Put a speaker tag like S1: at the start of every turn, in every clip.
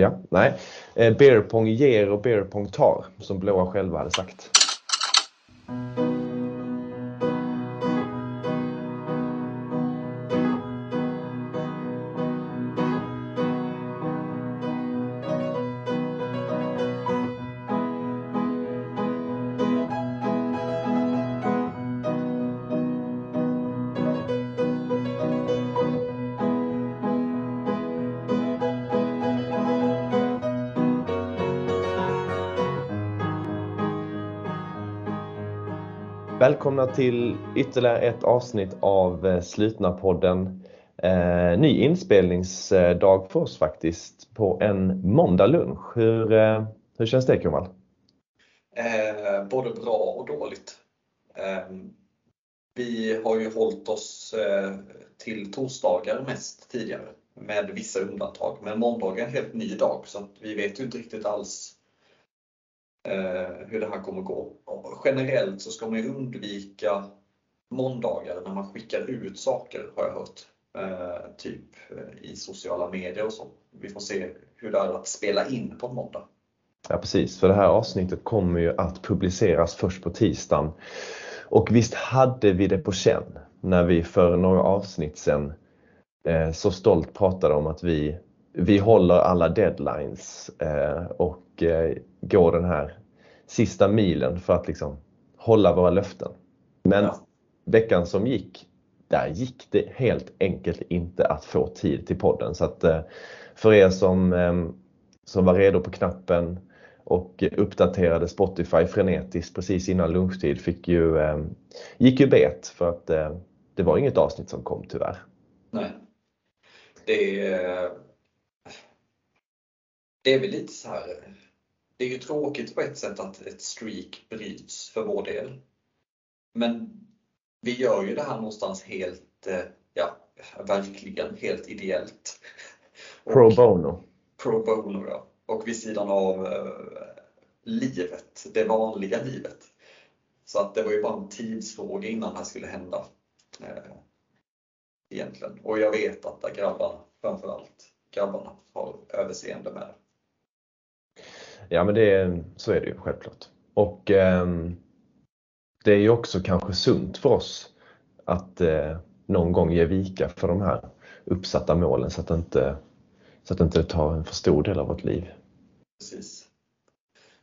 S1: Ja, nej. Eh, Beerpong ger och Beerpong tar, som blåa själva hade sagt. Välkomna till ytterligare ett avsnitt av eh, Slutna podden. Eh, ny inspelningsdag för oss faktiskt på en måndag lunch. Hur, eh, hur känns det Kumal?
S2: Eh, både bra och dåligt. Eh, vi har ju hållit oss eh, till torsdagar mest tidigare med vissa undantag. Men måndag är en helt ny dag så vi vet ju inte riktigt alls Eh, hur det här kommer gå. Generellt så ska man undvika måndagar när man skickar ut saker har jag hört. Eh, typ eh, i sociala medier och så. Vi får se hur det är att spela in på måndag.
S1: Ja precis, för det här avsnittet kommer ju att publiceras först på tisdagen. Och visst hade vi det på känn när vi för några avsnitt sedan eh, så stolt pratade om att vi, vi håller alla deadlines och gå den här sista milen för att liksom hålla våra löften. Men ja. veckan som gick, där gick det helt enkelt inte att få tid till podden. Så att eh, för er som, som var redo på knappen och uppdaterade Spotify frenetiskt precis innan lunchtid fick ju, gick ju bet för att eh, det var inget avsnitt som kom tyvärr.
S2: Nej. Det är, det är väl lite så här det är ju tråkigt på ett sätt att ett streak bryts för vår del. Men vi gör ju det här någonstans helt, eh, ja, verkligen helt ideellt.
S1: Pro bono.
S2: Pro bono, ja. Och vid sidan av eh, livet, det vanliga livet. Så att det var ju bara en tidsfråga innan det här skulle hända. Eh, egentligen. Och jag vet att grabbarna, framförallt grabbarna, har överseende med det.
S1: Ja men det, så är det ju självklart. Och eh, det är ju också kanske sunt för oss att eh, någon gång ge vika för de här uppsatta målen så att det inte, så att det inte tar en för stor del av vårt liv.
S2: Precis.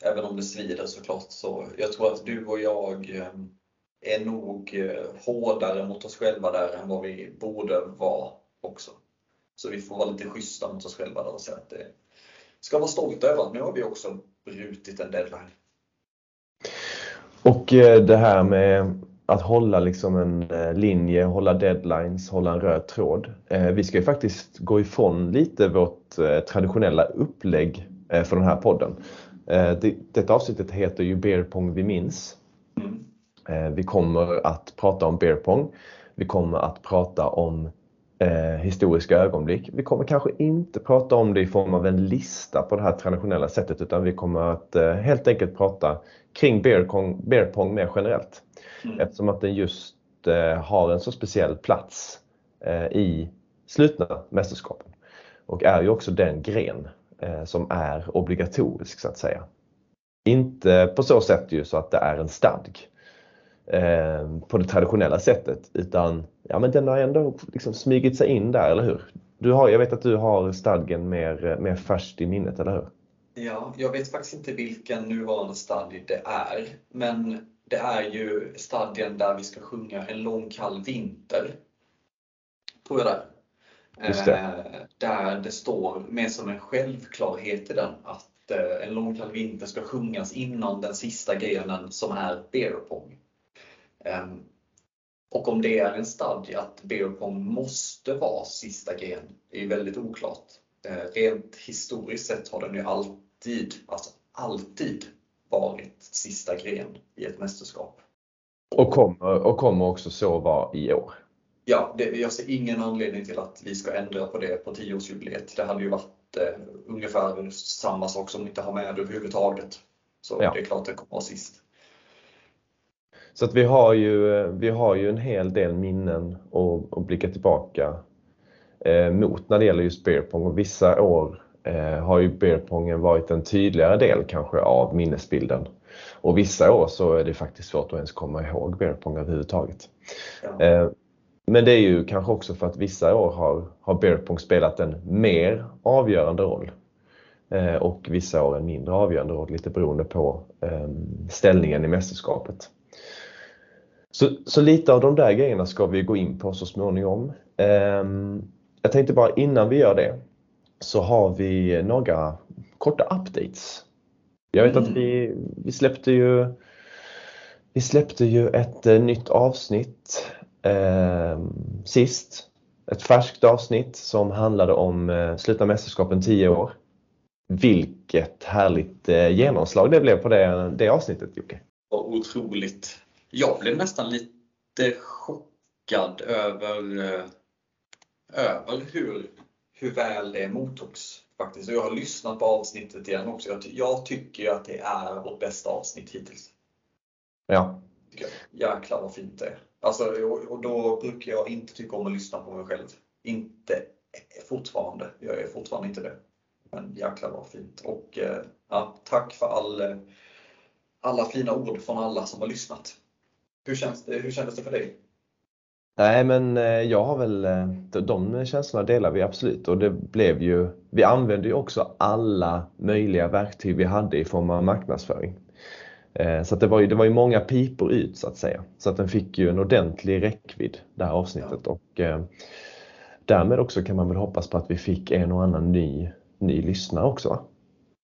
S2: Även om det svider såklart så jag tror att du och jag eh, är nog eh, hårdare mot oss själva där än vad vi borde vara också. Så vi får vara lite schyssta mot oss själva där och säga att det, ska vara stolta över att nu har vi också brutit en deadline.
S1: Och eh, det här med att hålla liksom en eh, linje, hålla deadlines, hålla en röd tråd. Eh, vi ska ju faktiskt gå ifrån lite vårt traditionella upplägg för den här podden. Detta avsnittet heter ju Beer Pong vi minns. Mm. Vi kommer att prata om beer pong. Vi kommer att prata om eh, historiska ögonblick. Vi kommer kanske inte prata om det i form av en lista på det här traditionella sättet utan vi kommer att eh, helt enkelt prata kring beer pong, beer pong mer generellt. Mm. Eftersom att den just eh, har en så speciell plats eh, i slutna mästerskapen. Och är ju också den gren eh, som är obligatorisk så att säga. Inte på så sätt ju så att det är en stadg eh, på det traditionella sättet utan ja, men den har ändå liksom smugit sig in där, eller hur? Du har, jag vet att du har stadgen mer, mer färskt i minnet, eller hur?
S2: Ja, jag vet faktiskt inte vilken nuvarande stadie det är, men det är ju stadien där vi ska sjunga En lång kall vinter. Tror jag. Just det. Eh, där det står mer som en självklarhet i den att eh, En lång kall vinter ska sjungas innan den sista grenen som är beer pong. Ehm, och om det är en stadie att beerpong måste vara sista gren, det är väldigt oklart. Ehm, rent historiskt sett har den ju alltid, alltså alltid varit sista gren i ett mästerskap.
S1: Och kommer, och kommer också så vara i år?
S2: Ja, det, jag ser ingen anledning till att vi ska ändra på det på 10-årsjubileet. Det hade ju varit eh, ungefär samma sak som inte har med överhuvudtaget. Så ja. det är klart det kommer vara sist.
S1: Så att vi har ju, vi har ju en hel del minnen att, att blicka tillbaka eh, mot när det gäller just beerpong och vissa år eh, har ju beerpongen varit en tydligare del kanske av minnesbilden. Och vissa år så är det faktiskt svårt att ens komma ihåg beerpong överhuvudtaget. Ja. Eh, men det är ju kanske också för att vissa år har, har beerpong spelat en mer avgörande roll. Eh, och vissa år en mindre avgörande roll, lite beroende på eh, ställningen i mästerskapet. Så, så lite av de där grejerna ska vi gå in på så småningom. Ehm, jag tänkte bara innan vi gör det så har vi några korta updates. Jag vet mm. att vi, vi släppte ju vi släppte ju ett eh, nytt avsnitt eh, sist. Ett färskt avsnitt som handlade om eh, Sluta mästerskapen 10 år. Vilket härligt eh, genomslag det blev på det, det avsnittet Jocke.
S2: Otroligt. Jag blev nästan lite chockad över, eh, över hur, hur väl det mottogs. Faktiskt. Jag har lyssnat på avsnittet igen också. Jag, jag tycker att det är vårt bästa avsnitt hittills.
S1: Ja.
S2: Jäklar vad fint det är. Alltså, och då brukar jag inte tycka om att lyssna på mig själv. Inte fortfarande. Jag är fortfarande inte det. Men jäklar vad fint. Och eh, ja, tack för all, alla fina ord från alla som har lyssnat. Hur, känns det, hur kändes det för dig?
S1: Nej men eh, jag har väl, eh, de känslorna delar vi absolut och det blev ju, vi använde ju också alla möjliga verktyg vi hade i form av marknadsföring. Eh, så det, var ju, det var ju många pipor ut så att säga. Så att den fick ju en ordentlig räckvidd det här avsnittet ja. och eh, därmed också kan man väl hoppas på att vi fick en och annan ny, ny lyssnare också.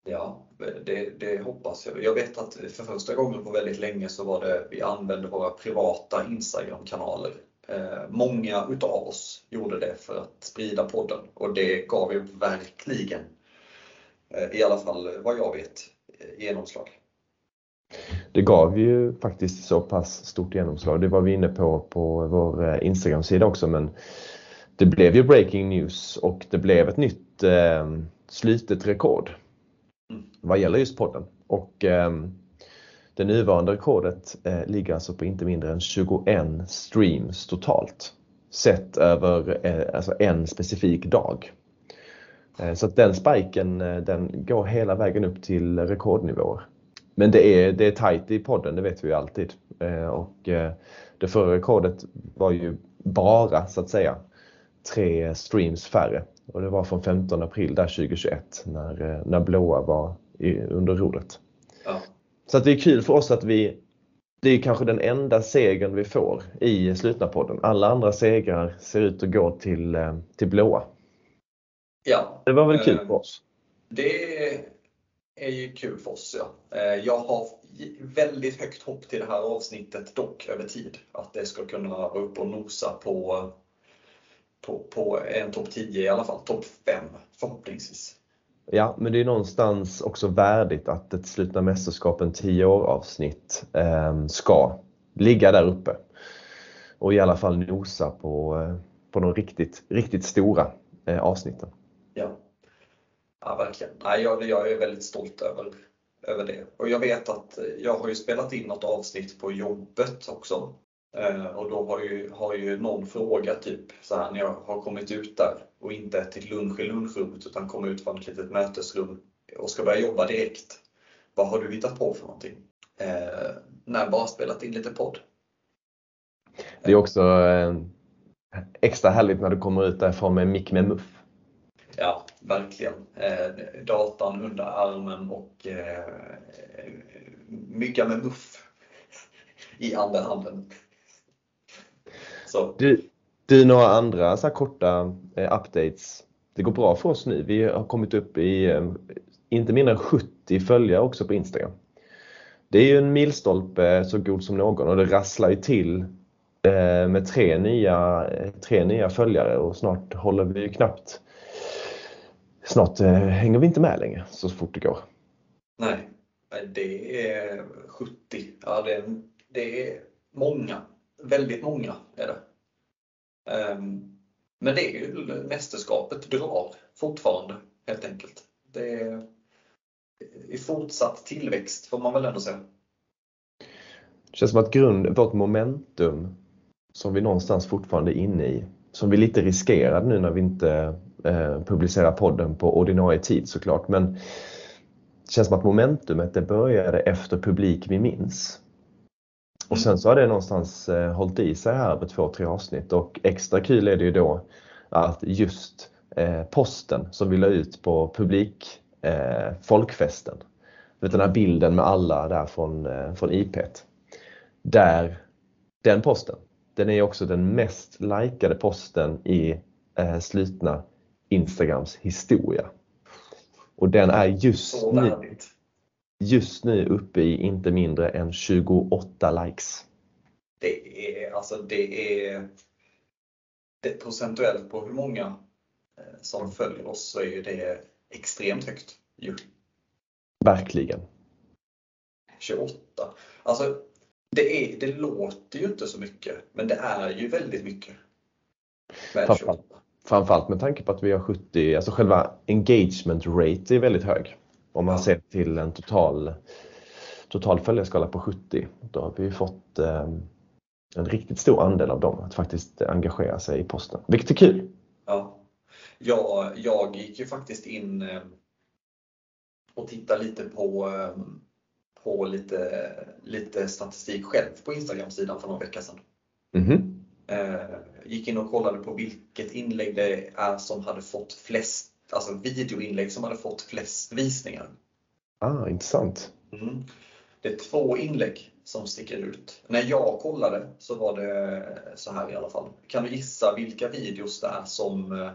S2: Ja, det, det, hoppas jag. Jag vet att för första gången på väldigt länge så var det vi använde våra privata Instagram-kanaler. Eh, många utav oss gjorde det för att sprida podden och det gav ju verkligen, eh, i alla fall vad jag vet, eh, genomslag.
S1: Det gav ju faktiskt så pass stort genomslag. Det var vi inne på på vår eh, Instagram-sida också men det blev ju breaking news och det blev ett nytt eh, slutet rekord mm. Mm. vad gäller just podden. Och ehm, det nuvarande rekordet eh, ligger alltså på inte mindre än 21 streams totalt. Sett över eh, alltså en specifik dag. Eh, så att den spiken den går hela vägen upp till rekordnivåer. Men det är, det är tajt i podden, det vet vi ju alltid. Och det förra rekordet var ju bara så att säga tre streams färre. Och det var från 15 april där 2021 när, eh, när blåa var i, under rodret. Ja. Så att det är kul för oss att vi det är kanske den enda segern vi får i slutna podden. Alla andra segrar ser ut att gå till, till blåa.
S2: Ja.
S1: Det var väl kul för oss?
S2: Det är ju kul för oss. Ja. Eh, jag har väldigt högt hopp till det här avsnittet dock över tid. Att det ska kunna vara uppe och nosa på, på, på en topp 10 i alla fall. Topp 5 förhoppningsvis.
S1: Ja, men det är någonstans också värdigt att ett slutna mästerskapen 10 år avsnitt eh, ska ligga där uppe. Och i alla fall nosa på, eh, på de riktigt, riktigt stora eh, avsnitten.
S2: Ja. Ja, verkligen. Nej, jag, jag är väldigt stolt över, över det. Och jag vet att jag har ju spelat in något avsnitt på jobbet också. Eh, och då har ju, har ju någon frågat typ så här när jag har kommit ut där och inte ätit lunch i lunchrummet utan kommit ut från ett litet mötesrum och ska börja jobba direkt. Vad har du hittat på för någonting? Eh, nej, bara spelat in lite podd.
S1: Det är också eh, extra härligt när du kommer ut därifrån med mick med muff.
S2: Ja, verkligen. Eh, datan under armen och eh, mygga med muff i andra handen.
S1: Så. Du, du, några andra så korta eh, updates? Det går bra för oss nu. Vi har kommit upp i eh, inte mindre än 70 följare också på Instagram. Det är ju en milstolpe så god som någon och det rasslar ju till eh, med tre nya, tre nya följare och snart håller vi knappt snart eh, hänger vi inte med längre så fort det går.
S2: Nej, det är 70. Ja, det är, det är många. Väldigt många är det. Um, men det är ju mästerskapet drar fortfarande helt enkelt. Det är i fortsatt tillväxt får man väl ändå säga.
S1: Det känns som att grund, vårt momentum som vi någonstans fortfarande är inne i som vi lite riskerade nu när vi inte eh, publicerar podden på ordinarie tid såklart. Men det känns som att momentumet det började efter Publik vi minns. Och sen så har det någonstans eh, hållit i sig här över två, tre avsnitt och extra kul är det ju då att just eh, posten som vi la ut på publik eh, folkfesten. Den här bilden med alla där från, eh, från IP. Där, den posten, den är också den mest likade posten i eh, slutna Instagrams historia. Och den är just nu, just nu uppe i inte mindre än 28 likes.
S2: Det är alltså det är det, procentuellt på hur många eh, som följer oss så är det extremt högt. Ju.
S1: Verkligen.
S2: 28. Alltså det, är, det låter ju inte så mycket men det är ju väldigt mycket.
S1: Framförallt, framförallt med tanke på att vi har 70, alltså själva engagement rate är väldigt hög. Om man ja. ser till en total, total följarskala på 70, då har vi fått eh, en riktigt stor andel av dem att faktiskt engagera sig i posten, vilket är kul.
S2: Ja. Jag, jag gick ju faktiskt in eh, och tittade lite på, eh, på lite, lite statistik själv på Instagram-sidan för några veckor sedan.
S1: Mm.
S2: Gick in och kollade på vilket inlägg det är som hade fått flest, alltså videoinlägg som hade fått flest visningar.
S1: Ah, intressant.
S2: Mm. Det är två inlägg som sticker ut. När jag kollade så var det så här i alla fall. Kan du gissa vilka videos det är som, eh,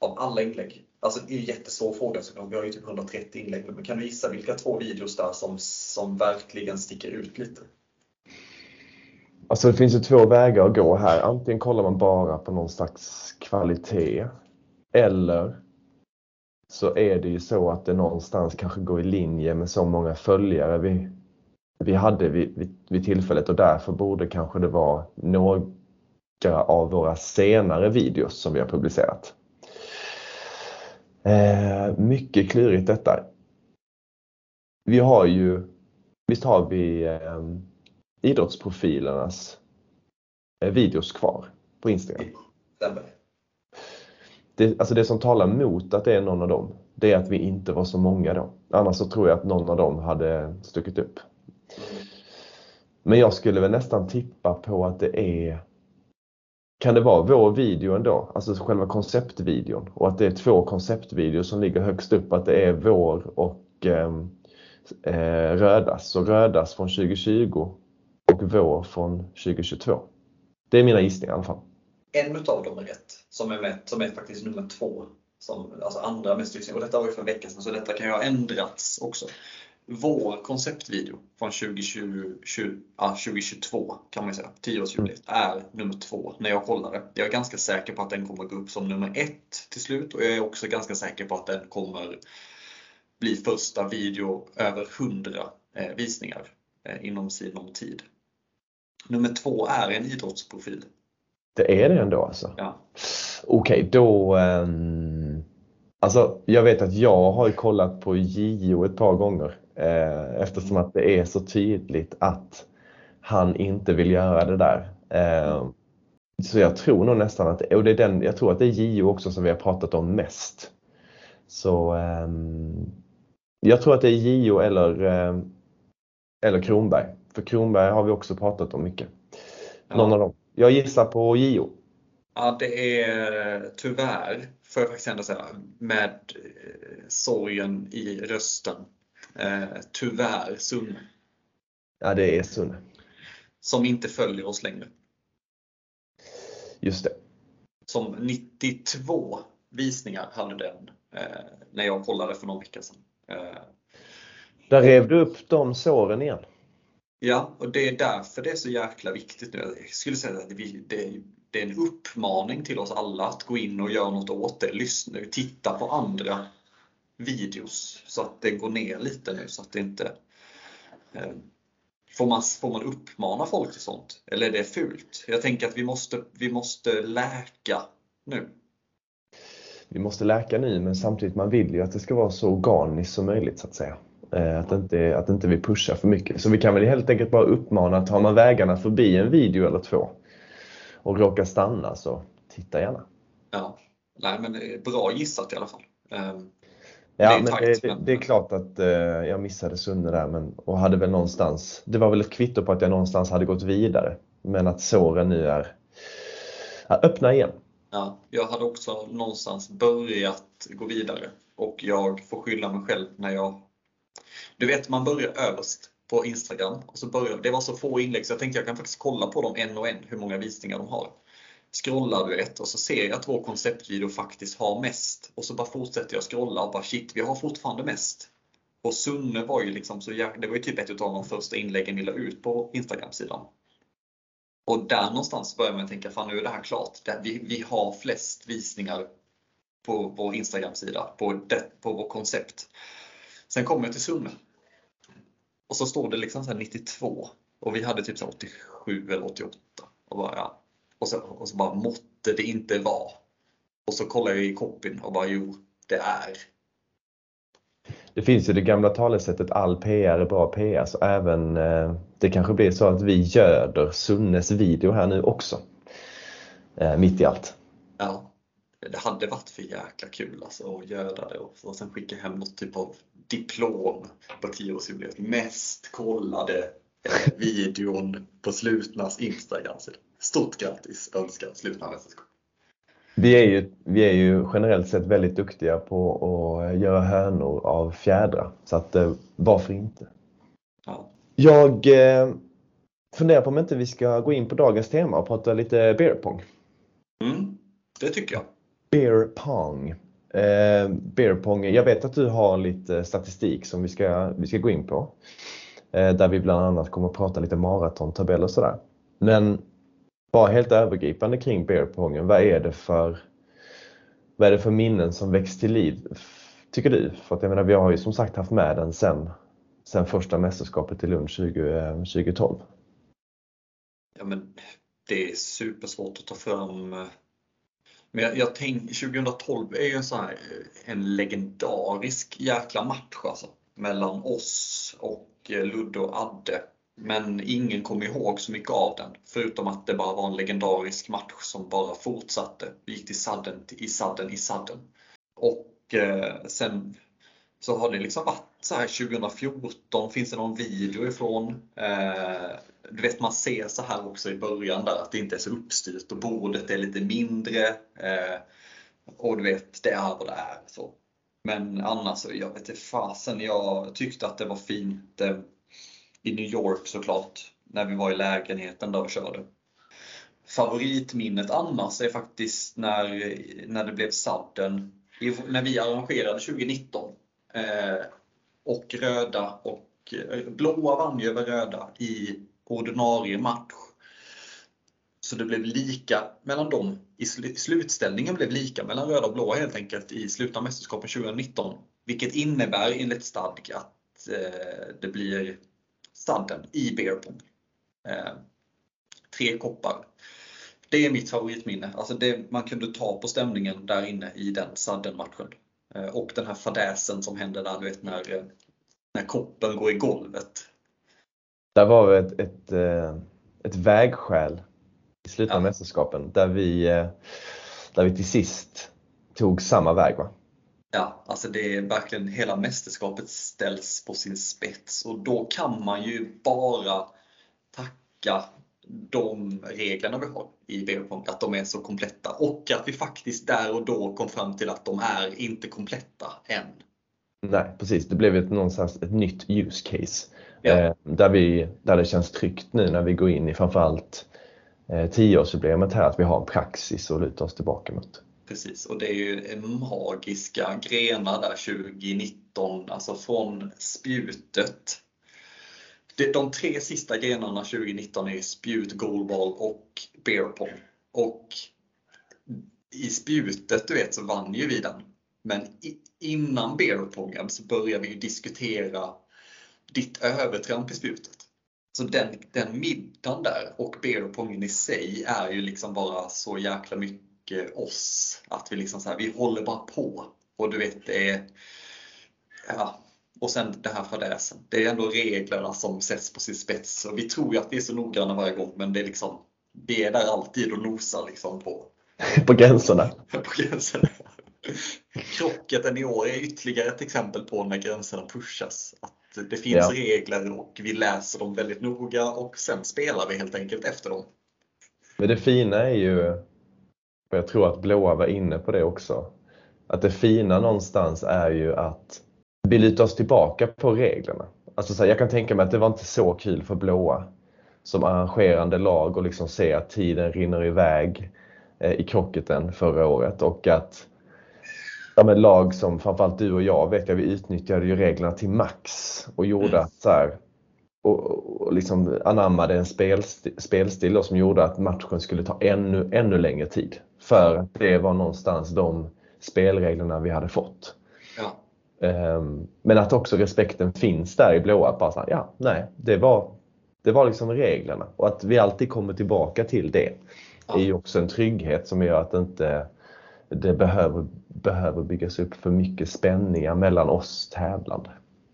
S2: av alla inlägg, alltså det är en jättesvår fråga såklart, vi har ju typ 130 inlägg men kan du gissa vilka två videos där som, som verkligen sticker ut lite?
S1: Alltså det finns ju två vägar att gå här. Antingen kollar man bara på någon slags kvalitet eller så är det ju så att det någonstans kanske går i linje med så många följare vi, vi hade vid, vid, vid tillfället och därför borde kanske det vara några av våra senare videos som vi har publicerat. Eh, mycket klurigt detta. Vi har ju, visst har vi eh, idrottsprofilernas eh, videos kvar på Instagram?
S2: Stämmer.
S1: Det, alltså det som talar mot att det är någon av dem, det är att vi inte var så många då. Annars så tror jag att någon av dem hade stuckit upp. Men jag skulle väl nästan tippa på att det är kan det vara vår video ändå, alltså själva konceptvideon och att det är två konceptvideor som ligger högst upp, att det är vår och ehm, eh, Rödas. Så Rödas från 2020 och vår från 2022. Det är mina gissningar i alla fall.
S2: En utav dem är rätt, som är, med, som är faktiskt nummer två. Som, alltså andra mest lyssnade. Och detta var ju för en vecka sedan så detta kan ju ha ändrats också vår konceptvideo från 2020, 20, ah, 2022 kan man säga, 10-årsjubileet, mm. är nummer två när jag kollade. Jag är ganska säker på att den kommer gå upp som nummer ett till slut och jag är också ganska säker på att den kommer bli första video över 100 eh, visningar eh, inom sinom tid. Nummer två är en idrottsprofil.
S1: Det är det ändå alltså?
S2: Ja.
S1: Okej, okay, då um... Alltså, jag vet att jag har kollat på JO ett par gånger Eh, eftersom att det är så tydligt att han inte vill göra det där. Eh, så jag tror nog nästan att, och det är den, jag tror att det är JO också som vi har pratat om mest. Så ehm, jag tror att det är JO eller, eh, eller Kronberg. För Kronberg har vi också pratat om mycket. Någon ja. av dem. Jag gissar på JO.
S2: Ja, det är tyvärr, får jag faktiskt ändå säga, med sorgen i rösten Eh, tyvärr Sunne.
S1: Ja, det är Sunne.
S2: Som inte följer oss längre.
S1: Just det.
S2: Som 92 visningar hade den eh, när jag kollade för någon vecka sedan. Eh,
S1: Där rev du upp de såren igen.
S2: Ja, och det är därför det är så jäkla viktigt nu. Jag skulle säga att det, är en uppmaning till oss alla att gå in och göra något åt det. Lyssna, titta på andra videos så att det går ner lite nu så att det inte eh, Får man, får man uppmana folk till sånt? Eller är det fult? Jag tänker att vi måste, vi måste läka nu.
S1: Vi måste läka nu men samtidigt man vill ju att det ska vara så organiskt som möjligt så att säga. Eh, att inte, att inte vi pushar för mycket. Så vi kan väl helt enkelt bara uppmana, tar man vägarna förbi en video eller två och råkar stanna så titta gärna.
S2: Ja, nej men bra gissat i alla fall. Um,
S1: Ja, det är, men tajt, det, men... det, är klart att eh, jag missade Sunne där men, och hade väl någonstans, det var väl ett kvitto på att jag någonstans hade gått vidare. Men att såren nu är, är öppna igen.
S2: Ja, jag hade också någonstans börjat gå vidare och jag får skylla mig själv när jag... Du vet, man börjar överst på Instagram och så börjar, det var så få inlägg så jag tänkte jag kan faktiskt kolla på dem en och en, hur många visningar de har scrollar du ett och så ser jag att vår konceptvideo faktiskt har mest. Och så bara fortsätter jag scrolla och bara shit, vi har fortfarande mest. Och Sunne var ju liksom så det var ju typ ett av de första inläggen vi la ut på Instagram-sidan. Och där någonstans börjar man tänka, fan nu är det här klart. Vi, vi har flest visningar på vår Instagram-sida, på, på vår koncept. Sen kommer jag till Sunne. Och så står det liksom så 92 och vi hade typ så 87 eller 88. Och bara, ja, och så, och så bara måtte det inte vara. Och så kollar jag i copyn och bara jo, det är.
S1: Det finns ju det gamla talesättet all PR är bra PR så även eh, det kanske blir så att vi göder Sunnes video här nu också. Eh, mitt i allt.
S2: Ja, det hade varit för jäkla kul alltså att göda det och, och sen skicka hem något typ av diplom på 10-årsjubileet. Mest kollade eh, videon på Slutnas Instagram-sida. Stort grattis önskar Slutna mästerskap.
S1: Vi är, ju, vi är ju generellt sett väldigt duktiga på att göra hönor av fjädrar. Så att eh, varför inte? Ja. Jag eh, funderar på om inte vi ska gå in på dagens tema och prata lite beer pong.
S2: Mm, det tycker jag.
S1: Beer pong. Eh, beer pong. Jag vet att du har lite statistik som vi ska, vi ska gå in på. Eh, där vi bland annat kommer att prata lite maratontabell och sådär. Men bara helt övergripande kring beerpongen, vad är det för vad är det för minnen som väcks till liv, tycker du? För att jag menar, vi har ju som sagt haft med den sen, sen första mästerskapet i Lund 20, 2012.
S2: Eh, ja, men det är supersvårt att ta fram. Eh, men jag, jag tänk, 2012 är ju en, här, eh, en legendarisk jäkla match alltså, mellan oss och eh, Ludde och Adde men ingen kommer ihåg så mycket av den. Förutom att det bara var en legendarisk match som bara fortsatte. Vi gick till sadden, i sadden, i sadden. Och eh, sen så har det liksom varit så eh, här 2014, finns det någon video ifrån? Eh, du vet man ser så här också i början där att det inte är så uppstyrt och bordet är lite mindre. Eh, och du vet, det är vad det är. Så. Men annars, jag vet inte fasen, jag tyckte att det var fint. Eh, i New York såklart, när vi var i lägenheten där och körde. Favoritminnet annars är faktiskt när, när det blev sadden, när vi arrangerade 2019. Eh, och röda och blåa vann ju över röda i ordinarie match. Så det blev lika mellan dem. I slutställningen blev lika mellan röda och blåa helt enkelt i slutna mästerskapen 2019. Vilket innebär enligt stadg att eh, det blir sadden i beerpong. Eh, tre koppar. Det är mitt favoritminne. Alltså det, man kunde ta på stämningen där inne i den sadden-matchen. Eh, och den här fadäsen som hände där, du vet när, eh, när koppen går i golvet.
S1: Det var ett, ett, eh, ett vägskäl i slutet av ja. mästerskapen där vi, eh, där vi till sist tog samma väg. Va?
S2: Ja, alltså det är verkligen hela mästerskapet ställs på sin spets och då kan man ju bara tacka de reglerna vi har i beerpong, att de är så kompletta och att vi faktiskt där och då kom fram till att de är inte kompletta än.
S1: Nej precis, det blev ett, någonstans ett nytt use case. Ja. Eh, där, vi, där det känns tryggt nu när vi går in i framförallt eh, tioårsjubileet här, att vi har en praxis att luta oss tillbaka mot.
S2: Precis, och det är ju magiska grenar där 2019, alltså från spjutet. De tre sista grenarna 2019 är spjut, goalball och beerpong. Och i spjutet, du vet, så vann ju vi den. Men innan beerpongen så började vi diskutera ditt övertramp i spjutet. Så den, den middagen där och beerpongen i sig är ju liksom bara så jäkla mycket oss. Att vi liksom så här, vi håller bara på. Och du vet, det är... Ja. Och sen det här fadäsen. Det är ändå reglerna som sätts på sin spets. Och vi tror ju att vi är så noggranna varje gång, men det är liksom, vi är där alltid och nosar liksom på,
S1: på gränserna.
S2: på gränserna. Krocketen i år är ytterligare ett exempel på när gränserna pushas. Att det finns ja. regler och vi läser dem väldigt noga och sen spelar vi helt enkelt efter dem.
S1: Men det fina är ju, och jag tror att Blåa var inne på det också, att det fina någonstans är ju att vi lutar oss tillbaka på reglerna. Alltså så här, jag kan tänka mig att det var inte så kul för Blåa som arrangerande lag och liksom se att tiden rinner iväg eh, i krocketen förra året och att ja, men lag som framförallt du och jag vet jag, vi utnyttjade ju reglerna till max och gjorde mm. att så här, och, och liksom anammade en spelstil, spelstil som gjorde att matchen skulle ta ännu, ännu längre tid. För att det var någonstans de spelreglerna vi hade fått.
S2: Ja.
S1: Um, men att också respekten finns där i blåa. Bara så här, ja, nej, det var, det var liksom reglerna. Och att vi alltid kommer tillbaka till det ja. är ju också en trygghet som gör att inte det behöver, behöver byggas upp för mycket spänningar mellan oss tävlande.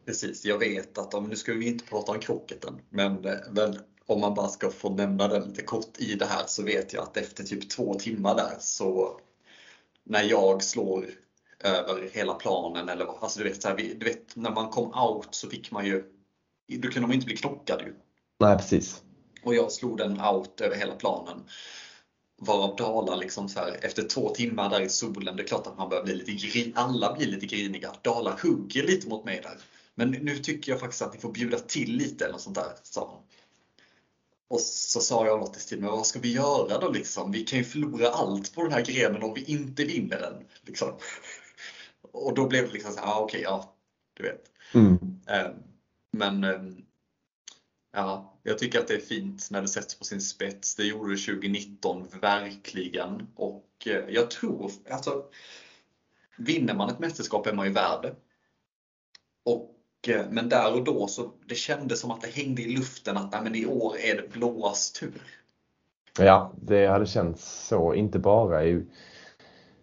S2: Precis, jag vet att, om, nu ska vi inte prata om krocketen, men, men om man bara ska få nämna den lite kort i det här så vet jag att efter typ två timmar där så när jag slår över hela planen eller alltså du vet, så här, du vet när man kom out så fick man ju, då kunde man inte bli knockad ju.
S1: Nej precis.
S2: Och jag slog den out över hela planen. Varav Dala liksom så här, efter två timmar där i solen, det är klart att man börjar bli lite grin, alla blir lite griniga. Dala hugger lite mot mig där. Men nu tycker jag faktiskt att ni får bjuda till lite eller sånt där, sa han. Och så sa jag något i stil med, vad ska vi göra då liksom? Vi kan ju förlora allt på den här grenen om vi inte vinner den. Liksom. Och då blev det liksom så här, ah, okej, okay, ja, du vet.
S1: Mm.
S2: Ehm, men ehm, ja, jag tycker att det är fint när det sätts på sin spets. Det gjorde det 2019, verkligen. Och eh, jag tror, alltså, vinner man ett mästerskap är man ju värd det. Och Eh, men där och då så det kändes som att det hängde i luften att nej, men i år är det blåas tur.
S1: Ja, det hade känts så, inte bara i,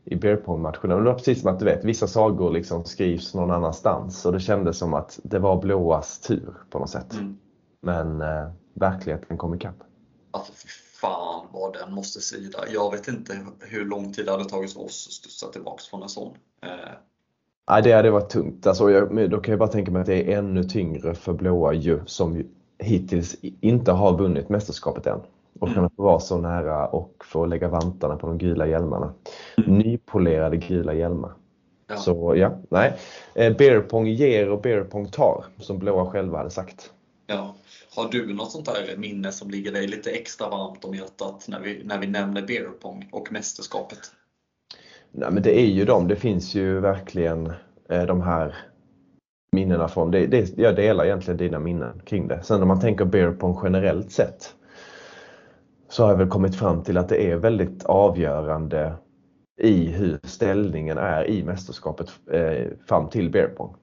S1: i beerpong-matcherna. Det var precis som att du vet, vissa sagor liksom skrivs någon annanstans och det kändes som att det var blåas tur på något sätt.
S2: Mm.
S1: Men eh, verkligheten kom ikapp.
S2: Alltså fy fan vad den måste svida. Jag vet inte hur lång tid det hade tagit för oss att studsa tillbaks från en sån. Eh,
S1: Nej, det hade varit tungt. Alltså, jag, då kan jag bara tänka mig att det är ännu tyngre för blåa ju, som hittills inte har vunnit mästerskapet än. Och mm. kunna få vara så nära och få lägga vantarna på de gula hjälmarna. Mm. Nypolerade gula hjälmar. Ja. Så ja, nej. Eh, beerpong ger och beerpong tar, som blåa själva hade sagt.
S2: Ja. Har du något sånt där minne som ligger dig lite extra varmt om hjärtat när vi, när vi nämner beerpong och mästerskapet?
S1: Nej, men det är ju de. Det finns ju verkligen eh, de här minnena från det, det. Jag delar egentligen dina minnen kring det. Sen om man tänker beer pong generellt sett så har jag väl kommit fram till att det är väldigt avgörande i hur ställningen är i mästerskapet eh, fram till beer pong.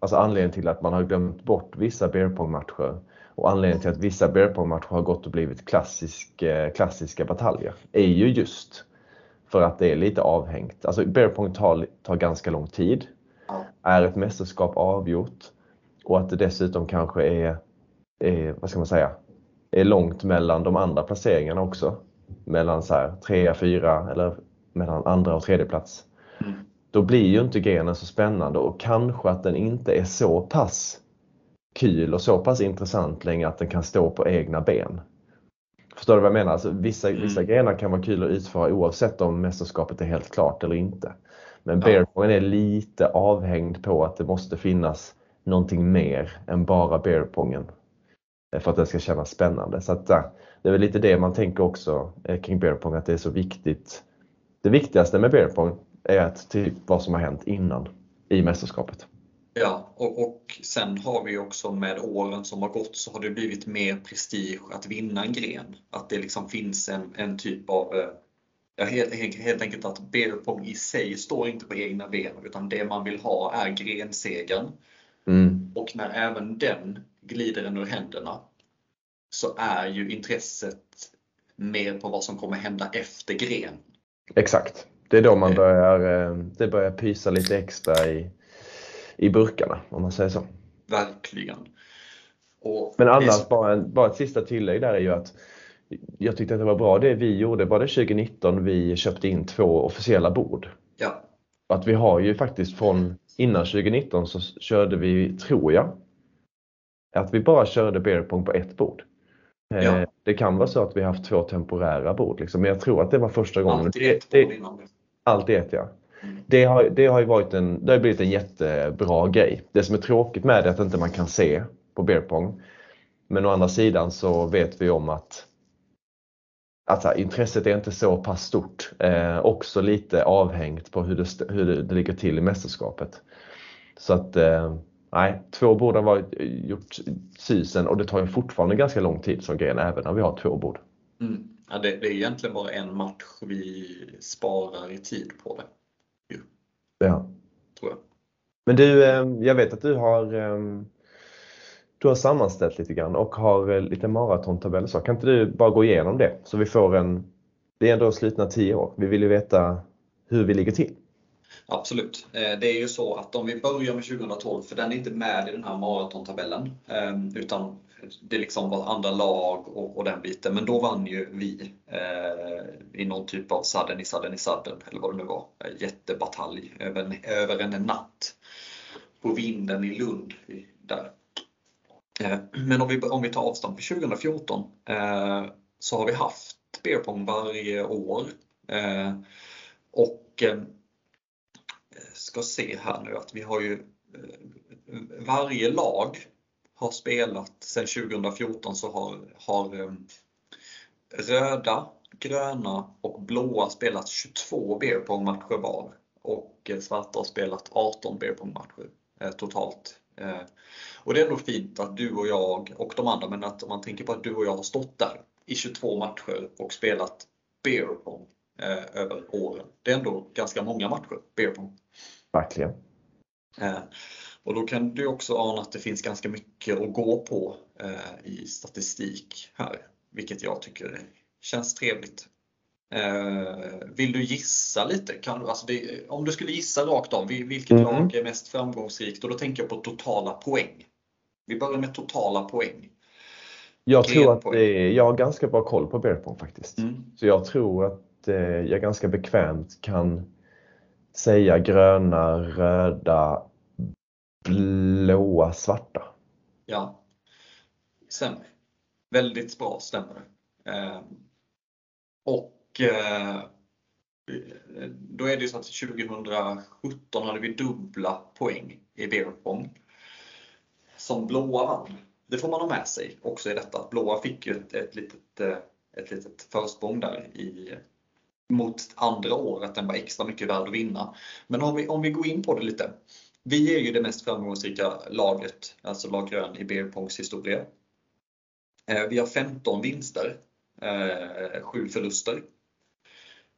S1: Alltså anledningen till att man har glömt bort vissa beer pong-matcher och anledningen till att vissa beer pong-matcher har gått och blivit klassisk, eh, klassiska bataljer är ju just för att det är lite avhängt. Alltså bearpong tar, tar ganska lång tid. Är ett mästerskap avgjort och att det dessutom kanske är, är, vad ska man säga, är långt mellan de andra placeringarna också. Mellan så här, trea, fyra eller mellan andra och tredje plats.
S2: Mm.
S1: Då blir ju inte grenen så spännande och kanske att den inte är så pass kul och så pass intressant längre att den kan stå på egna ben. Förstår du vad jag menar? Alltså, vissa, mm. vissa grenar kan vara kul att utföra oavsett om mästerskapet är helt klart eller inte. Men ja. beerpongen är lite avhängd på att det måste finnas någonting mer än bara beerpongen för att det ska kännas spännande. Så att, det är väl lite det man tänker också eh, kring beerpong, att det är så viktigt. Det viktigaste med beerpong är att typ vad som har hänt innan i mästerskapet.
S2: Ja, och, och sen har vi också med åren som har gått så har det blivit mer prestige att vinna en gren. Att det liksom finns en, en typ av eh, Ja, helt, helt enkelt att beerpong i sig står inte på egna ben utan det man vill ha är grensegern.
S1: Mm.
S2: Och när även den glider en ur händerna så är ju intresset mer på vad som kommer hända efter gren.
S1: Exakt. Det är då man eh. börjar, eh, det börjar pysa lite extra i, i burkarna om man säger så.
S2: Verkligen.
S1: Och Men annars, bara, en, bara ett sista tillägg där är ju att jag tyckte att det var bra det vi gjorde, var det 2019 vi köpte in två officiella bord?
S2: Ja.
S1: Att vi har ju faktiskt från innan 2019 så körde vi, tror jag, att vi bara körde beerpong på ett bord. Eh,
S2: Ja.
S1: Det kan vara så att vi haft två temporära bord, liksom. men jag tror att det var första gången.
S2: Alltid ett
S1: det,
S2: bord innan det.
S1: Allt i ett ja.
S2: Mm.
S1: Det har, det har ju varit en, det har blivit en jättebra grej. Det som är tråkigt med det är att inte man kan se på beerpong. Men å andra sidan så vet vi om att Alltså, intresset är inte så pass stort. Eh, också lite avhängt på hur det, hur det, det ligger till i mästerskapet. Så att eh, nej, två bord har varit, gjort susen och det tar ju fortfarande ganska lång tid som gren även när vi har två bord.
S2: Mm. Ja, det, det är egentligen bara en match vi sparar i tid på det,
S1: Ja.
S2: tror jag.
S1: Men du, eh, jag vet att du har eh, du har sammanställt lite grann och har eh, lite maratontabell. Så kan inte du bara gå igenom det så vi får en... Det är ändå slutna tio år. Vi vill ju veta hur vi ligger till.
S2: Absolut. Eh, det är ju så att om vi börjar med 2012, för den är inte med i den här maratontabellen, ehm, utan det liksom var andra lag och, och den biten. Men då vann ju vi eh, i någon typ av sudden i sudden i sudden, eller vad det nu var. Eh, jättebatalj över, en- över en natt på vinden i Lund. Där. Eh, Men om vi, om vi tar avstånd på 2014 eh, så har vi haft beerpong varje år. Eh, och eh, ska se här nu att vi har ju eh, varje lag har spelat sedan 2014 så har, har eh, röda, gröna och blåa spelat 22 beerpongmatcher var och eh, svarta har spelat 18 beerpongmatcher totalt. Och det är nog fint att du och jag och de andra, men att om man tänker på att du och jag har stått där i 22 matcher och spelat beerpong eh, över åren. Det är ändå ganska många matcher beerpong.
S1: Verkligen.
S2: Eh, och då kan du också ana att det finns ganska mycket att gå på eh, i statistik här, vilket jag tycker känns trevligt. Eh, vill du gissa lite? Kan du, alltså det, om du skulle gissa rakt av, vil- vilket
S1: Mhm.
S2: lag är mest framgångsrikt? Och då tänker jag på totala poäng. Vi börjar med totala poäng.
S1: Jag tror att det är, jag har ganska bra koll på beerpong faktiskt.
S2: Mm.
S1: Så jag tror att Eh, jag ganska bekvämt kan säga gröna, röda, blåa, svarta.
S2: Ja, stämmer. Väldigt bra stämmer det. Eh, och eh, då är det ju så att 2017 hade vi dubbla poäng i beerpong. Som blåa vann. Det får man ha med sig också i detta. Blåa fick ju ett, ett, litet, eh, ett litet försprång där i, mot andra år, att den var extra mycket värd att vinna. Men om vi, om vi går in på det lite. Vi är ju det mest framgångsrika laget, alltså lag grön i beerpongs historia. Eh, vi har 15 vinster, eh, 7 förluster.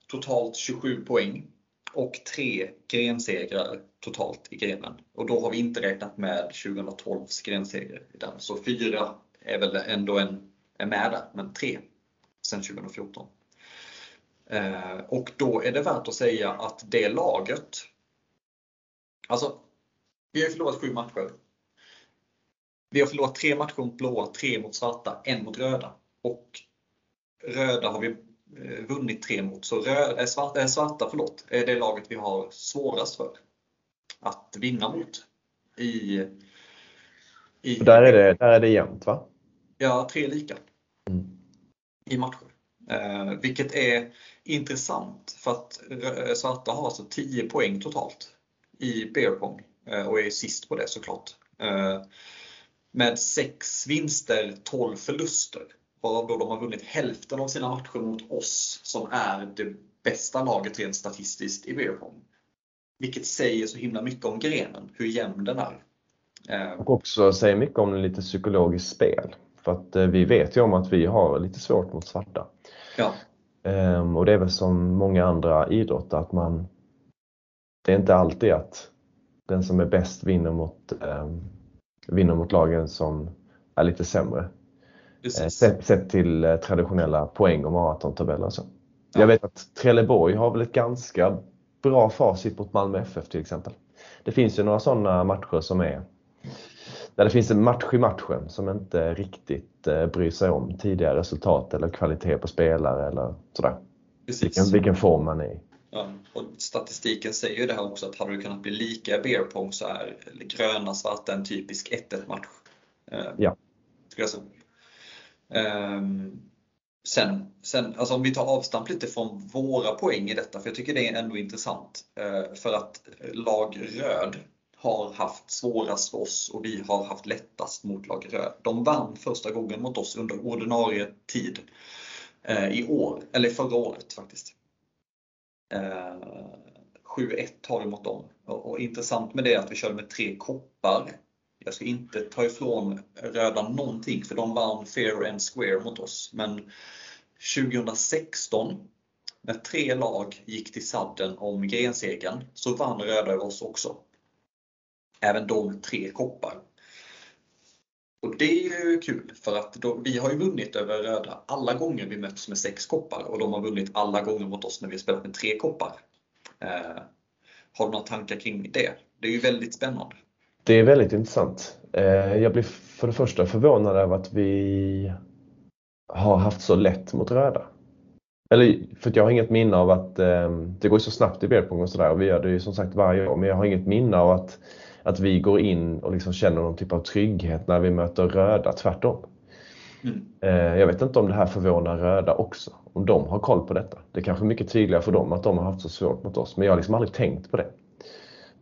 S2: Totalt 27 poäng och 3 grensegrar totalt i grenen. Och då har vi inte räknat med 2012s grenseger i den. Så 4 är väl ändå en, är med där, men 3 sen 2014. Eh, Och då är det värt att säga att det laget, alltså vi har förlorat sju matcher. Vi har förlorat tre matcher mot blåa, tre mot svarta, en mot röda. Och röda har vi eh, vunnit tre mot. Så rö, äh, svarta, svarta förlåt, är det laget vi har svårast för att vinna mot. I, i,
S1: där är det, där är det jämnt va?
S2: Ja, tre lika
S1: Mm.
S2: i matcher. Eh, vilket är intressant för att eh, svarta har alltså 10 poäng totalt i beerpong eh, och är sist på det såklart. Eh, med 6 vinster, 12 förluster. Varav då de har vunnit hälften av sina matcher mot oss som är det bästa laget rent statistiskt i beerpong. Vilket säger så himla mycket om grenen, hur jämn den är. Eh,
S1: och också säger mycket om lite psykologiskt spel. För att eh, vi vet ju om att vi har lite svårt mot svarta
S2: ja,
S1: Ehm, och det är väl som många andra idrotter att man Det är inte alltid att den som är bäst vinner mot, ehm, vinner mot lagen som är lite sämre. Eh,
S2: precis.
S1: sett, sett till eh, traditionella poäng och maratontabeller och så.
S2: Ja.
S1: Jag vet att Trelleborg har väl ett ganska bra facit mot Malmö FF till exempel. Det finns ju några sådana matcher som är där det finns en match i matchen som inte riktigt eh, bryr sig om tidigare resultat eller kvalitet på spelare eller sådär. Vilken, vilken form man är i.
S2: Ja, och statistiken säger ju det här också att hade det kunnat bli lika i beer pong så är gröna svarta en typisk 1-1 match.
S1: Eh, ja.
S2: Skulle jag säga. Um, sen, sen alltså om vi tar avstamp lite från våra poäng i detta, för jag tycker det är ändå intressant. Uh, för att lag röd har haft svårast för oss och vi har haft lättast mot lag röd. De vann första gången mot oss under ordinarie tid eh, i år, eller förra året faktiskt. Eh, 7-1 har vi mot dem. Och, och, intressant med det är att vi körde med tre koppar. Jag ska inte ta ifrån röda någonting för de vann fair and square mot oss. Men 2016 när tre lag gick till sadden om grensegern så vann röda över oss också. Även de tre koppar. Och det är ju kul för att då, vi har ju vunnit över röda alla gånger vi möts med sex koppar och de har vunnit alla gånger mot oss när vi har spelat med tre koppar. Eh, har du några tankar kring det? Det är ju väldigt spännande.
S1: Det är väldigt intressant. Eh, jag blir för det första förvånad över att vi har haft så lätt mot röda. Eller, för jag har inget minne av att eh, det går så snabbt i beerpong och sådär och vi gör det ju som sagt varje år men jag har inget minne av att att vi går in och liksom känner någon typ av trygghet när vi möter röda, tvärtom. Mm. Eh, jag vet inte om det här förvånar röda också, om de har koll på detta. Det är kanske är mycket tydligare för dem att de har haft så svårt mot oss, men jag har liksom aldrig tänkt på det.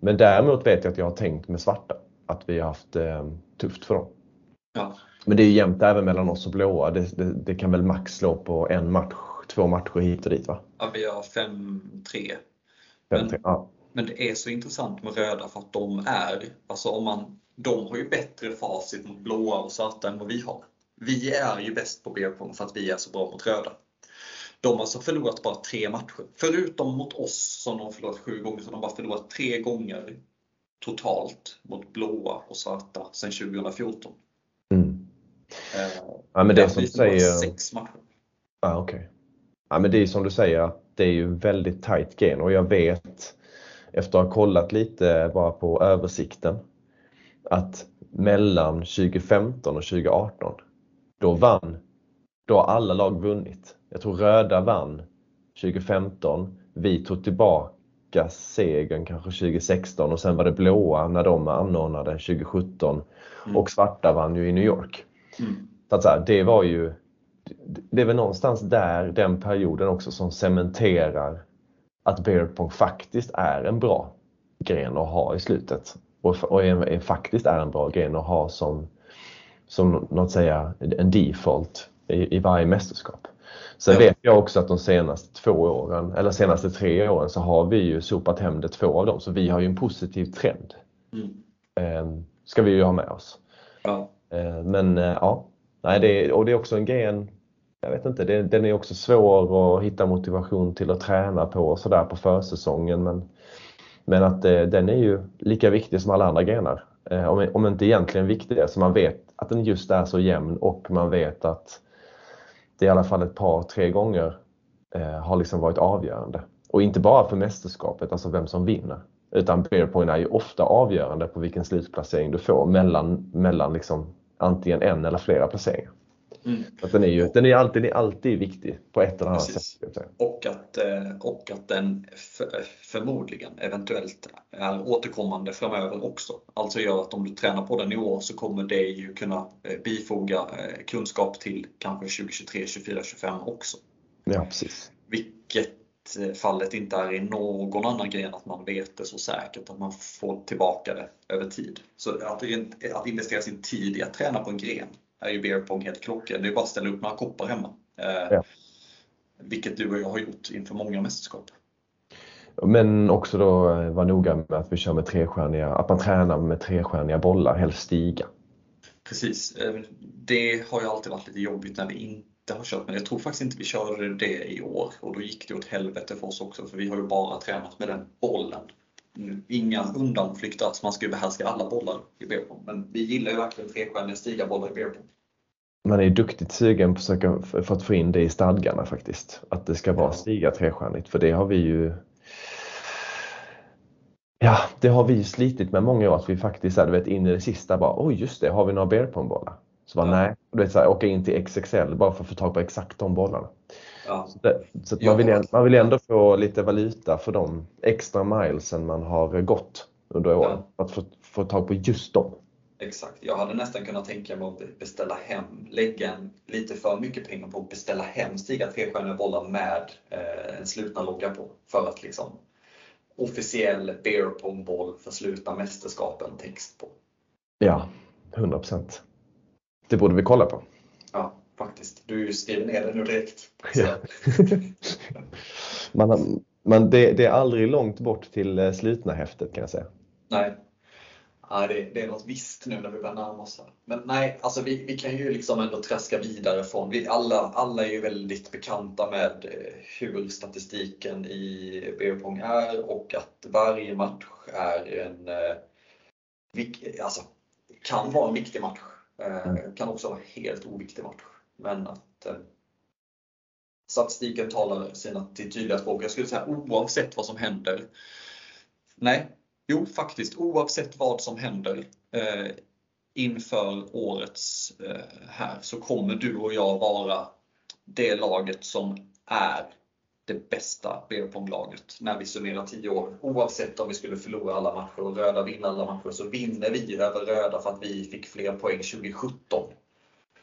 S1: Men däremot vet jag att jag har tänkt med svarta, att vi har haft eh, tufft för dem.
S2: Ja.
S1: Men det är jämnt även mellan oss och blåa. Det, det, det, kan väl max slå på en match, två matcher hit och dit va?
S2: Ja, vi har 5-3.
S1: Men, ja.
S2: Men det är så intressant med röda för att de är, alltså om man, de har ju bättre facit mot blåa och svarta än vad vi har. Vi är ju bäst på beerpong för att vi är så bra mot röda. De har alltså förlorat bara tre matcher. Förutom mot oss som de har förlorat sju gånger, så har de bara förlorat tre gånger totalt mot blåa och svarta sedan 2014.
S1: Mm. Eh, ja, men det som du säger...
S2: sex matcher.
S1: Ja, okay. ja, men det är som du säger, det är ju väldigt tight game och jag vet efter att ha kollat lite bara på översikten att mellan 2015 och 2018 då vann, då har alla lag vunnit. Jag tror röda vann 2015, vi tog tillbaka segern kanske 2016 och sen var det blåa när de anordnade 2017 mm. och svarta vann ju i New York.
S2: Mm.
S1: Så att så här, det var ju det är väl någonstans där den perioden också som cementerar att beer faktiskt är en bra gren att ha i slutet. Och, och är, är, faktiskt är en bra gren att ha som, som något säga, en default i, i varje mästerskap. Sen vet jag också att de senaste två åren, eller senaste tre åren, så har vi ju sopat hem det två av dem. Så vi har ju en positiv trend.
S2: Mm.
S1: Eh, ska vi ju ha med oss.
S2: Ja.
S1: Eh, men eh, ja, Nej, det, och det är också en gren jag vet inte, det, den är också svår att hitta motivation till att träna på sådär på försäsongen. Men, men att eh, den är ju lika viktig som alla andra grenar. Eh, om, om inte egentligen viktigare, så alltså man vet att den just är så jämn och man vet att det i alla fall ett par, tre gånger eh, har liksom varit avgörande. Och inte bara för mästerskapet, alltså vem som vinner. Utan beerpoint är ju ofta avgörande på vilken slutplacering du får mellan, mellan liksom antingen en eller flera placeringar.
S2: Mm.
S1: Att den är ju den är alltid, alltid viktig på ett eller annat Precis. sätt.
S2: Och att, eh, och att den förmodligen, eventuellt, är återkommande framöver också. Alltså gör att om du tränar på den i år så kommer det ju kunna eh, bifoga eh, kunskap till kanske 2023, 2024, 2025 också.
S1: Ja, precis.
S2: Vilket fallet inte är i någon annan gren att man vet det så säkert att man får tillbaka det över tid. Så att, att investera sin tid i att träna på en gren är ju beer pong helt klockren. Det är bara att ställa upp några koppar hemma. Eh,
S1: ja.
S2: Vilket du och jag har gjort inför många mästerskap.
S1: Men också då eh, vara noga med att vi kör med trestjärniga, att man tränar med trestjärniga bollar, helst stiga.
S2: Precis. Eh, det har ju alltid varit lite jobbigt när vi inte har kört med Jag tror faktiskt inte vi körde det i år och då gick det åt helvete för oss också för vi har ju bara tränat med den bollen inga undanflykter alls. Man ska ju behärska alla bollar i beerpong. Men vi gillar ju verkligen trestjärniga stigabollar i beerpong.
S1: Man är duktigt sugen på för att få in det i stadgarna faktiskt. Att det ska vara stiga trestjärnigt. För det har vi ju Ja, det har vi slitit med många år, att vi faktiskt är, du vet, in i det sista bara, oj just det, har vi några beerpongbollar? Så bara,
S2: Ja.
S1: nej, du vet, så här, åka in till XXL bara för att få tag på exakt de bollarna.
S2: Ja.
S1: Så, det, så
S2: Ja.
S1: man, vill, man vill ändå få lite valuta för de extra milesen man har gått under åren. För att få, få tag på just dem.
S2: Exakt. Jag hade nästan kunnat tänka mig att beställa hem, lägga en, lite för mycket pengar på att beställa hem Stiga trestjärniga bollar med eh, en slutna logga på. För att liksom officiell beer pong boll för slutna mästerskapen text på.
S1: Ja, 100 procent. Det borde vi kolla på.
S2: Ja, faktiskt. Du skriver ner det nu direkt.
S1: Ja. man, har- man, det, det är aldrig långt bort till eh, slutna häftet kan jag säga.
S2: Nej. Ja, det, det är något visst nu när vi börjar närma oss. här. Men nej, alltså vi, vi kan ju liksom ändå traska vidare från, vi alla, alla är ju väldigt bekanta med eh, hur statistiken i beerpong är och att varje match är en, eh, alltså, kan vara en viktig match. Eh, kan också vara en helt oviktig match. Men att eh, statistiken talar sina tydliga språk. Jag skulle säga oavsett vad som händer. Nej, Jo, faktiskt oavsett vad som händer eh, inför årets eh, här så kommer du och jag vara det laget som är det bästa beerpong-laget när vi summerar 10 år. Oavsett om vi skulle förlora alla matcher och röda vinna alla matcher så vinner vi över röda för att vi fick fler poäng 2017.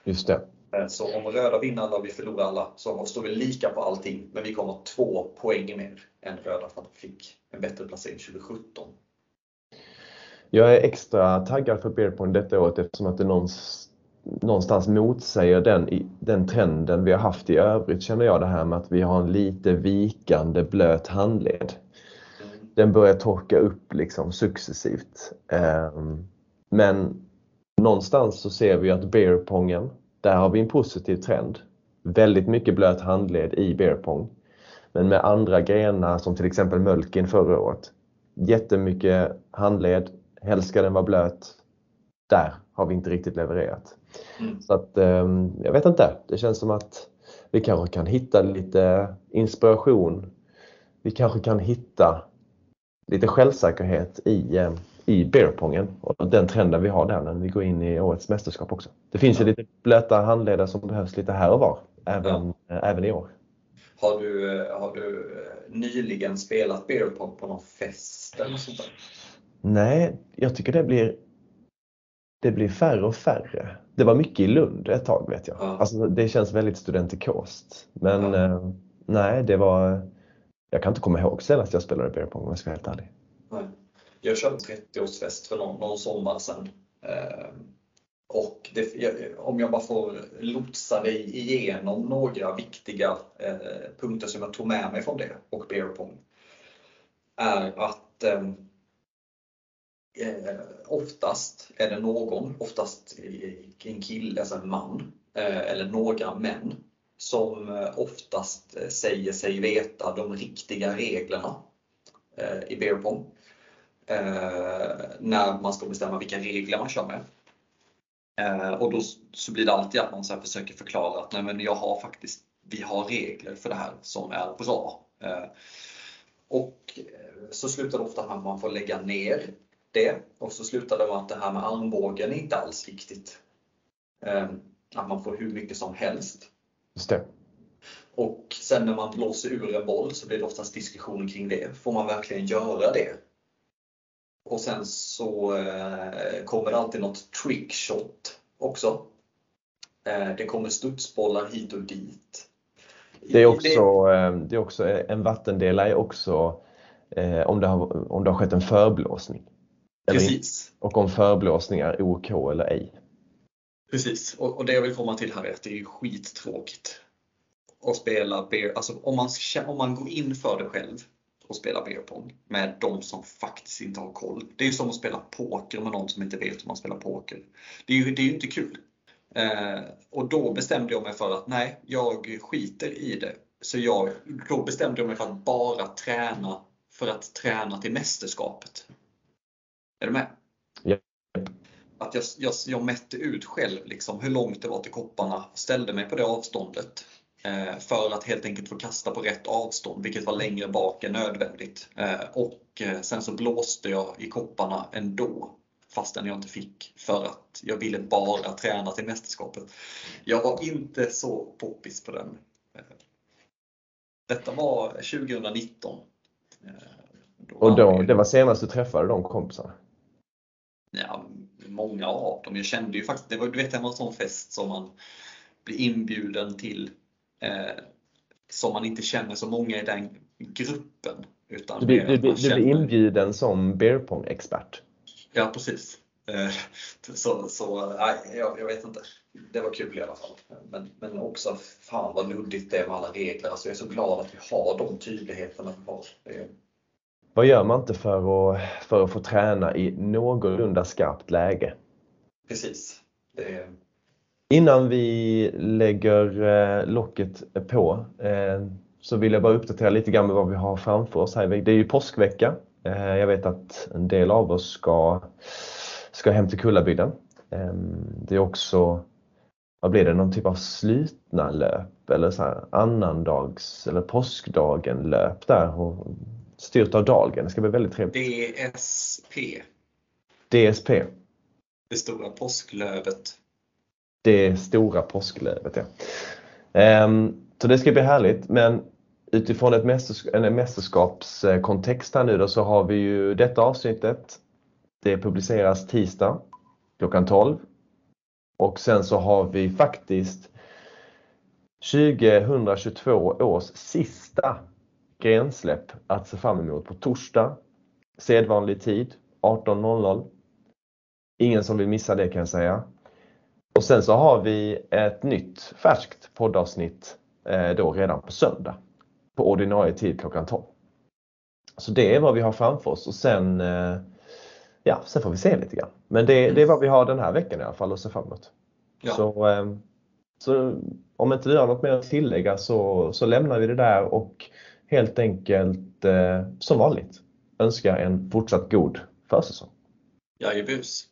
S1: Just det.
S2: Eh, Så om röda vinner alla och vi förlorar alla så står vi lika på allting men vi kommer två poäng mer än röda för att vi fick en bättre placering 2017.
S1: Jag är extra taggad för beerpong detta året eftersom att det någonstans, motsäger den, den trenden vi har haft i övrigt känner jag det här med att vi har en lite vikande blöt handled. Den börjar torka upp liksom successivt. Ehm, men någonstans så ser vi att beerpongen, där har vi en positiv trend. Väldigt mycket blöt handled i beerpong. Men med andra grenar som till exempel mölkin förra året. Jättemycket handled, helst ska den vara blöt. Där har vi inte riktigt levererat.
S2: Mm.
S1: Så att, ehm, jag vet inte, det känns som att vi kanske kan hitta lite inspiration. Vi kanske kan hitta lite självsäkerhet i, eh, i beerpongen och den trenden vi har där när vi går in i årets mästerskap också. Det finns ju
S2: Ja.
S1: lite blöta handledare som behövs lite här och var, även, eh, även i år.
S2: Har du, eh, har du eh, nyligen spelat beer pong på någon fest eller sånt där?
S1: Nej, jag tycker det blir det blir färre och färre. Det var mycket i Lund ett tag vet jag.
S2: Ja.
S1: Alltså, det känns väldigt studentikost. Men
S2: Ja.
S1: eh, nej, det var... Jag kan inte komma ihåg senast jag spelade beer pong om jag ska vara helt ärlig.
S2: Nej. Jag körde 30-årsfest för någon, någon sommar sedan. Eh, och det, jag, om jag bara får lotsa dig igenom några viktiga eh, punkter som jag tog med mig från det och beer pong. Är att eh, oftast är det någon, oftast en kille, alltså en man, eh, eller några män som eh, oftast eh, säger sig veta de riktiga reglerna eh, i beer pong. Eh, när man ska bestämma vilka regler man kör med. Eh, och då så blir det alltid att man så här försöker förklara att nej men jag har faktiskt, vi har regler för det här som är bra. Eh, och eh, så slutar det ofta med att man får lägga ner det och så slutar det med att det här med armbågen är inte alls viktigt. Eh, att man får hur mycket som helst.
S1: Just det.
S2: Och sen när man blåser ur en boll så blir det oftast diskussioner kring det. Får man verkligen göra det? Och sen så eh, kommer det alltid något trickshot också. Eh, det kommer studsbollar hit och dit.
S1: Det är också, eh, det är också en vattendelare är också om, det har, om det har skett en förblåsning.
S2: Precis.
S1: Och om förblåsning är OK eller ej.
S2: Precis, och, och det jag vill komma till här är att det är skittråkigt att spela beer, alltså om man, om man går in för det själv och spelar beer pong med de som faktiskt inte har koll. Det är ju som att spela poker med någon som inte vet hur man spelar poker. Det är ju, det är ju inte kul. Eh, och då bestämde jag mig för att nej, jag skiter i det. Så jag, då bestämde jag mig för att bara träna för att träna till mästerskapet. Är du med?
S1: Ja.
S2: Att jag, jag, jag mätte ut själv liksom hur långt det var till kopparna, ställde mig på det avståndet Eh, för att helt enkelt få kasta på rätt avstånd, vilket var längre bak än nödvändigt. Eh, och eh, sen så blåste jag i kopparna ändå, fastän jag inte fick, för att jag ville bara träna till mästerskapet. Jag var inte så poppis på den. Detta var 2019.
S1: Då och då, det var senast du träffade de kompisarna?
S2: Ja, många av dem. Jag kände ju faktiskt, det var, du vet, det var en sån fest som man blir inbjuden till eh, som man inte känner så många i den gruppen. Utan
S1: du, blir, du, du, du blir inbjuden som beerpong-expert?
S2: Ja, precis. Eh, så, så nej, jag, jag, vet inte. Det var kul i alla fall. Men, men också, fan vad luddigt det är med alla regler. Alltså jag är så glad att vi har de tydligheterna vi har.
S1: Vad gör man inte för att, för att få träna i någorlunda skarpt läge?
S2: Precis. Det,
S1: Innan vi lägger eh, locket på eh, så vill jag bara uppdatera lite grann med vad vi har framför oss här. Det är ju påskvecka. Eh, jag vet att en del av oss ska, ska hem till Kullabygden. Det är också, vad blir det, någon typ av slutna löp eller så här annandags eller påskdagen löp där och styrt av Dahlgren. Det ska bli väldigt trevligt.
S2: DSP.
S1: DSP.
S2: Det stora påsklövet
S1: det stora påsklövet. Ja. Ehm, så det ska bli härligt men utifrån ett mästersk en mästerskapskontext här nu då så har vi ju detta avsnittet. Det publiceras tisdag klockan 12 och sen så har vi faktiskt 2022 års sista grensläpp att se fram emot på torsdag. Sedvanlig tid 18.00. Ingen som vill missa det kan jag säga. Och sen så har vi ett nytt färskt poddavsnitt eh, då redan på söndag på ordinarie tid klockan 12. Så det är vad vi har framför oss och sen, eh, ja, sen får vi se lite grann. Men det, det är vad vi har den här veckan i alla fall att se fram emot. Ja. Så, eh, så om inte du har något mer att tillägga så, så lämnar vi det där och helt enkelt eh, som vanligt önska en fortsatt god försäsong.
S2: Jajebus!